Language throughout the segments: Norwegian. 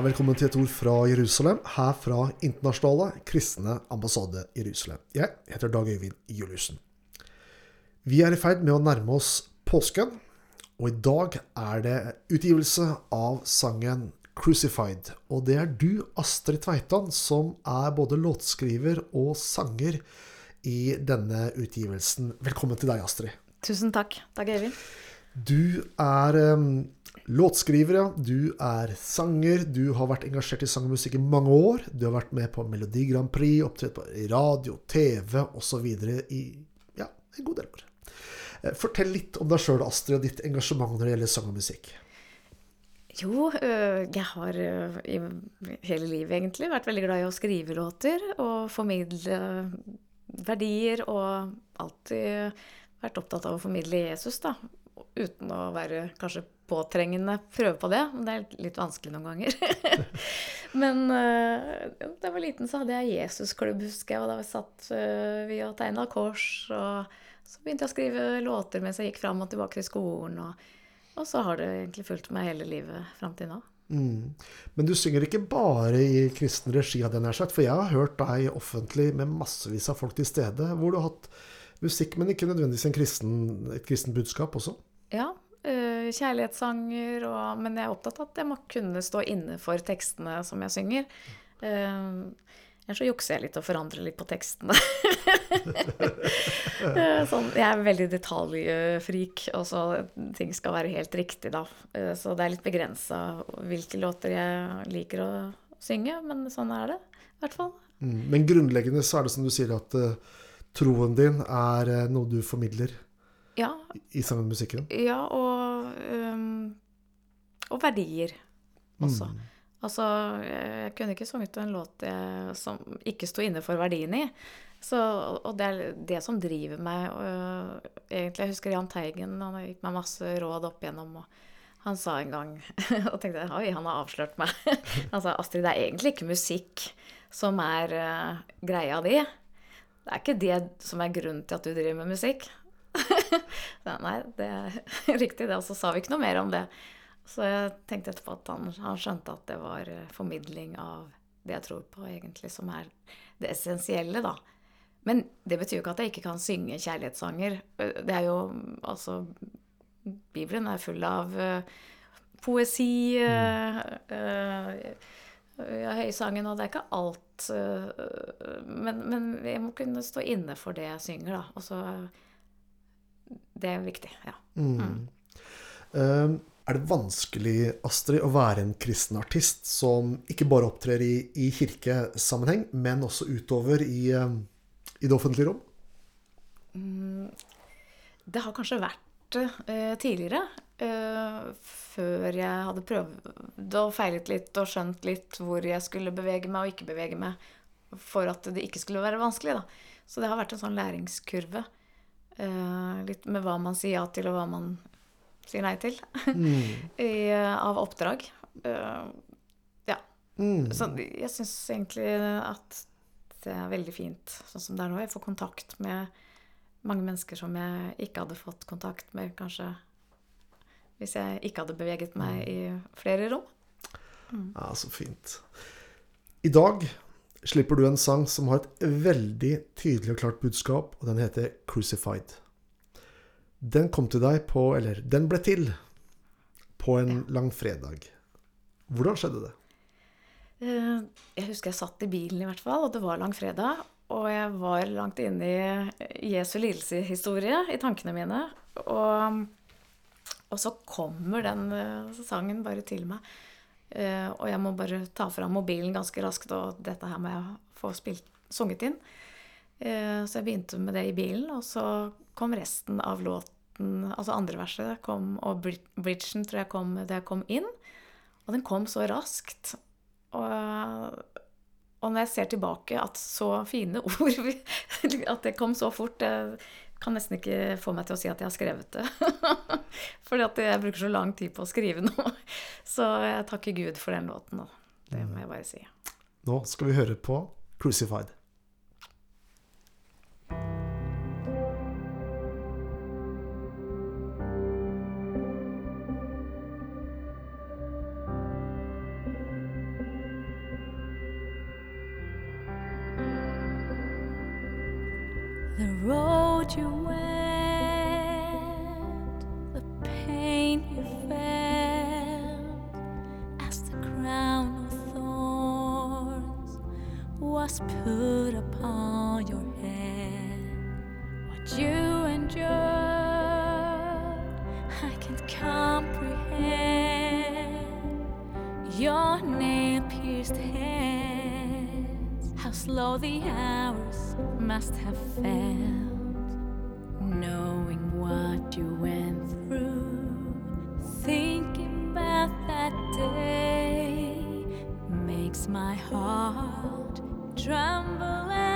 velkommen til et ord fra Jerusalem, her fra Internasjonale kristne ambassade Jerusalem. Jeg heter Dag Øyvind Juliussen. Vi er i ferd med å nærme oss påsken, og i dag er det utgivelse av sangen 'Crucified'. Og det er du, Astrid Tveitan, som er både låtskriver og sanger i denne utgivelsen. Velkommen til deg, Astrid. Tusen takk, Dag Øyvind. Du er um, låtskriver, ja. Du er sanger. Du har vært engasjert i sang og musikk i mange år. Du har vært med på Melodi Grand Prix, opptrådt på radio, TV osv. i ja, en god del år. Eh, fortell litt om deg sjøl, Astrid, og ditt engasjement når det gjelder sang og musikk. Jo, jeg har i hele livet egentlig vært veldig glad i å skrive låter og formidle verdier, og alltid vært opptatt av å formidle Jesus, da. Uten å være kanskje påtrengende prøve på det. Men det er litt vanskelig noen ganger. men uh, da jeg var liten, så hadde jeg Jesusklubb, husker jeg. Og da satt uh, vi og tegna kors. Og så begynte jeg å skrive låter mens jeg gikk fram og tilbake til skolen. Og, og, så har det egentlig fulgt meg hele livet fram til nå. Mm. Men du synger ikke bare i kristen regi, hadde jeg nær sagt. For jeg har hørt deg offentlig med massevis av folk til stede, hvor du har hatt musikk, men ikke nødvendigvis en kristen, et kristent budskap også. Ja, kjærlighetssanger, og, men jeg er opptatt av at jeg må kunne stå inne for tekstene som jeg synger. Uh, Ellers så jukser jeg litt og forandrer litt på tekstene. Eh, sånn, jeg er veldig detaljfrik, og så ting skal være helt riktig, da. Så det er litt begrensa hvilke låter jeg liker å synge, men sånn er det i hvert fall. Mm, men grunnleggende så er det som du sier, at troen din er noe du formidler? Ja. I sammen med musikken? Ja, og, um, og verdier også. Mm. Altså, jeg kunne ikke sunget en låt jeg, som ikke sto inne for verdien i. Så, og det er det som driver meg. Og, egentlig, Jeg husker Jahn Teigen. Han gikk meg masse råd opp igjennom. og han sa en gang Og tenkte oi, han har avslørt meg. Han sa Astrid, det er egentlig ikke musikk som er uh, greia di. Det er ikke det som er grunnen til at du driver med musikk. Nei, det er riktig, det. Og så sa vi ikke noe mer om det. Så jeg tenkte etterpå at han, han, skjønte at det var eh, formidling av det jeg tror på, egentlig, som er det essensielle, da. Men det betyr jo ikke at jeg ikke kan synge kjærlighetssanger. Det er jo altså Bibelen er full av uh, poesi uh, uh, Høysangen, og det er ikke alt men, men, jeg må kunne stå inne for det jeg synger, da. Og så Det er viktig, ja. Mm. Um, er det vanskelig, Astrid, å være en kristen artist som ikke bare opptrer i, i kirkesammenheng, men også utover i, eh, i det offentlige rom? Mm, det har kanskje vært uh, tidligere. Uh, før jeg hadde prøvd og feilet litt og skjønt litt hvor jeg skulle bevege meg og ikke bevege meg for at det ikke skulle være vanskelig. Da. Så det har vært en sånn læringskurve. Uh, litt med hva man sier ja til, og hva man sier nei til mm. I, av oppdrag. Uh, ja. Mm. Så jeg syns egentlig at det er veldig fint sånn som det er nå. Jeg får kontakt med mange mennesker som jeg ikke hadde fått kontakt med kanskje hvis jeg ikke hadde beveget meg i flere rom. Mm. Ja, så fint. I dag slipper du en sang som har et veldig tydelig og klart budskap, og den heter 'Crucified'. Den kom til deg på Eller den ble til på en ja. langfredag. Hvordan skjedde det? Eh, jeg husker jeg satt i bilen, i hvert fall, og det var langfredag. Og jeg var langt inne i Jesu lidelseshistorie i tankene mine. Og, og, så kommer den uh, sangen bare til meg. Uh, og jeg må bare ta fram mobilen ganske raskt, og dette her må jeg få spilt, sunget inn. Uh, så jeg begynte med det i bilen, og så kom resten av låten, altså andre verset, kom, og bridgen tror jeg kom da jeg kom inn. Og den kom så raskt. Og, og når jeg ser tilbake at så fine ord At det kom så fort Jeg kan nesten ikke få meg til å si at jeg har skrevet det. Fordi at jeg bruker så lang tid på å skrive noe. Så jeg takker Gud for den låten. Det må jeg bare si. Nå skal vi høre på 'Crucified'. Put upon your head, what you endured, I can't comprehend. Your nail pierced hands, how slow the hours must have felt, knowing what you went through, thinking about that day makes my heart tremble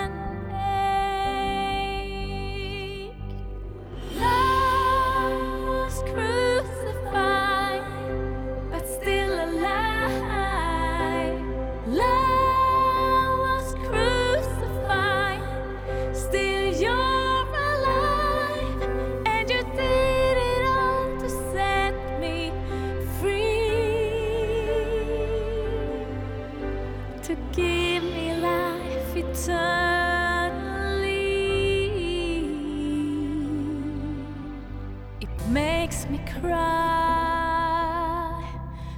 It makes me cry,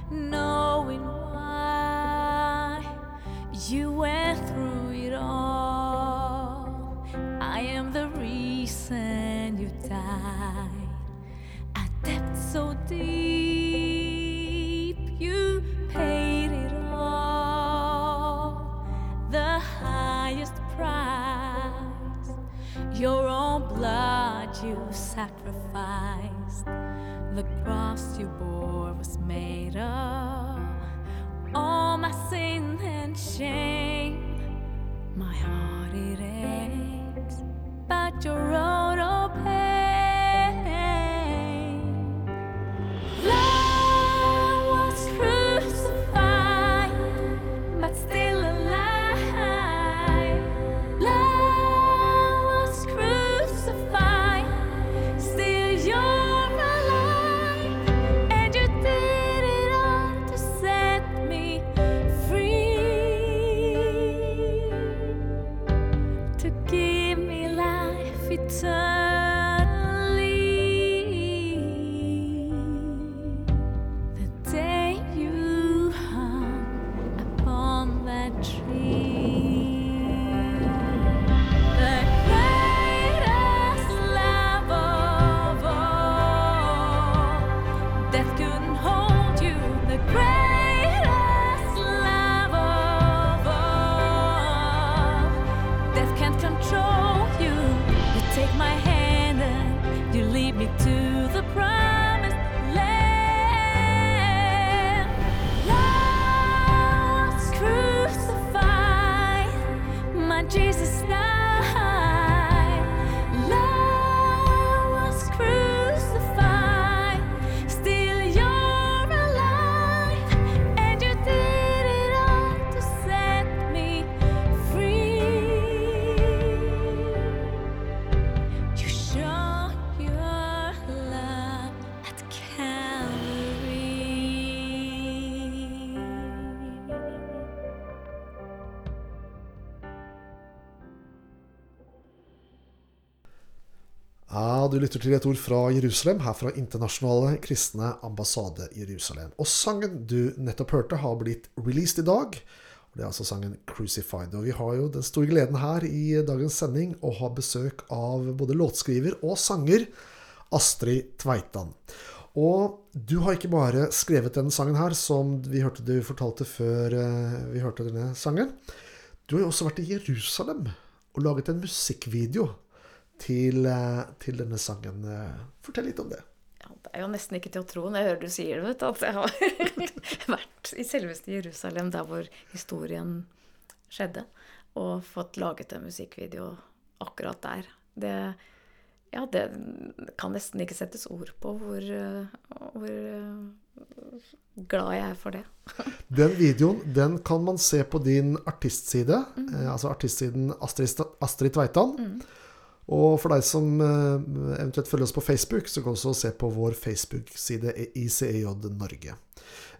knowing why you went through it all. I am the reason you died. A debt so deep, you paid it all. The highest price, your own blood you sacrificed. The cross you bore was made of all my sin and shame. My heart it aches, but your road du lytter til et ord fra Jerusalem, her fra Internasjonale kristne ambassade Jerusalem. Og sangen du nettopp hørte, har blitt released i dag. Det er altså sangen 'Crucified'. Og vi har jo den store gleden her i dagens sending å ha besøk av både låtskriver og sanger Astrid Tveitan. Og du har ikke bare skrevet denne sangen her, som vi hørte du fortalte før eh, vi hørte denne sangen. Du har jo også vært i Jerusalem og laget en musikkvideo til, eh, til denne sangen. Eh, Fortell litt om det. Ja, det er jo nesten ikke til å tro når jeg hører du sier det, at jeg har vært i selveste Jerusalem, der hvor historien skjedde, og fått laget en musikkvideo akkurat der. Det, ja, det kan nesten ikke settes ord på hvor, eh, hvor glad jeg er for det. Den videoen den kan man se på din artistside, eh, altså artistsiden Astrid, Astrid Tveitan. Og for deg som eh, eventuelt følger oss på Facebook, så kan du også se på vår Facebook-side ICEJ Norge.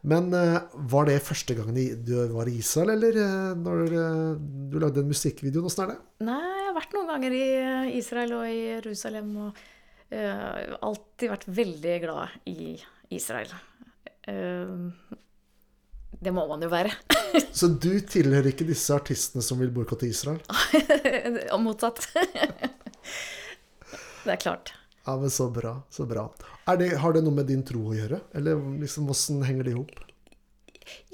Men eh, var det første gangen du var i Israel, eller eh, når du lagde en musikkvideo? Åssen er det? Nei, jeg har vært noen ganger i Israel og i Jerusalem, og uh, alltid vært veldig glad i Israel. Uh, Det må man jo være. Så du tilhører ikke disse artistene som vil boikotte Israel? Motsatt. Det er klart. Ja, men så bra. Så bra. Det, har det noe med din tro å gjøre? Eller liksom, hvordan henger det i hop?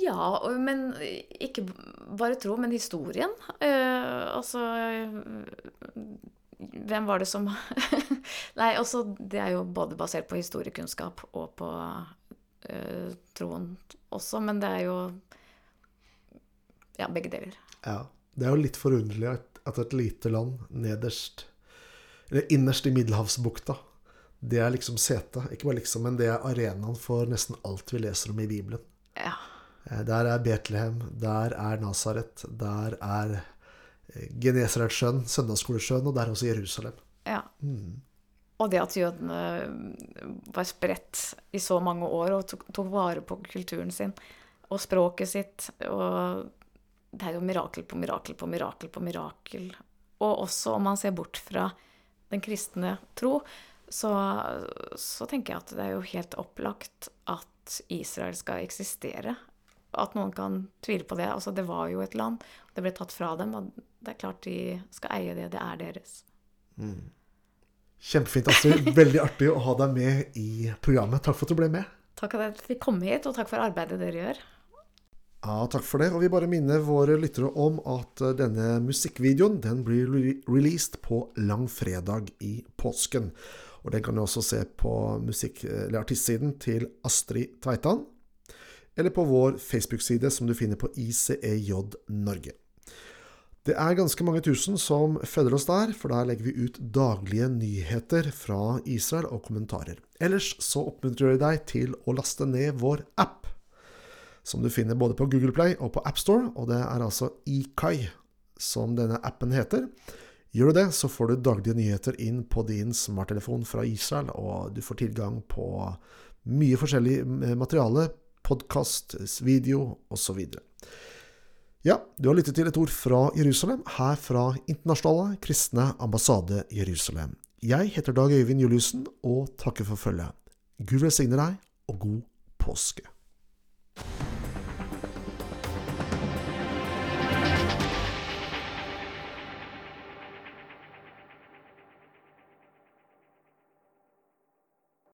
Ja, men ikke bare tro, men historien. Uh, altså Hvem var det som Nei, også, det er jo både basert på historiekunnskap og på uh, troen også, men det er jo Ja, begge deler. Ja. Det er jo litt forunderlig at, at et lite land nederst innerst i Middelhavsbukta, det er liksom setet. Ikke bare liksom, men det er arenaen for nesten alt vi leser om i Bibelen. Ja. Eh, Der er Betlehem, der er Nasaret, der er eh, Genesaretsjøen, søndagsskolesjøen, og der er også Jerusalem. ja. Og det at jødene var spredt i så mange år og tok, tok vare på kulturen sin og språket sitt. Og det er jo mirakel på mirakel på mirakel på mirakel. Og også om man ser bort fra den kristne tro, så, så tenker jeg at det er jo helt opplagt at Israel skal eksistere. At noen kan tvile på det. Altså, det var jo et land, det ble tatt fra dem, og det er klart de skal eie det. Det er deres. Kjempefint, Astrid. Veldig artig å ha deg med i programmet. Takk for at du ble med. Takk for at jeg fikk komme hit, og takk for arbeidet dere gjør. Ja, takk for det. Og vi bare minner våre lyttere om at eh, denne musikkvideoen den blir re released på langfredag i påsken. Og den kan du også se på musikk- eller artistsiden til Astrid Tveitan. Eller på vår Facebook-side som du finner på ICEJ Norge. Det er ganske mange tusen som følger oss der, for der legger vi ut daglige nyheter fra Israel og kommentarer. Ellers så oppmuntrer jeg deg til å laste ned vår app som du finner både på Google Play og på AppStore, og det er altså Ikai som denne appen heter. Gjør du det, så får du daglige nyheter inn på din smarttelefon fra Israel, og du får tilgang på mye forskjellig eh, materiale, podkast, video osv. Ja, du har lyttet til et ord fra Jerusalem, her fra Internasjonale kristne ambassade Jerusalem. Jeg heter Dag Øyvind Juliussen og takker for følget. Gud velsigne deg, og god påske.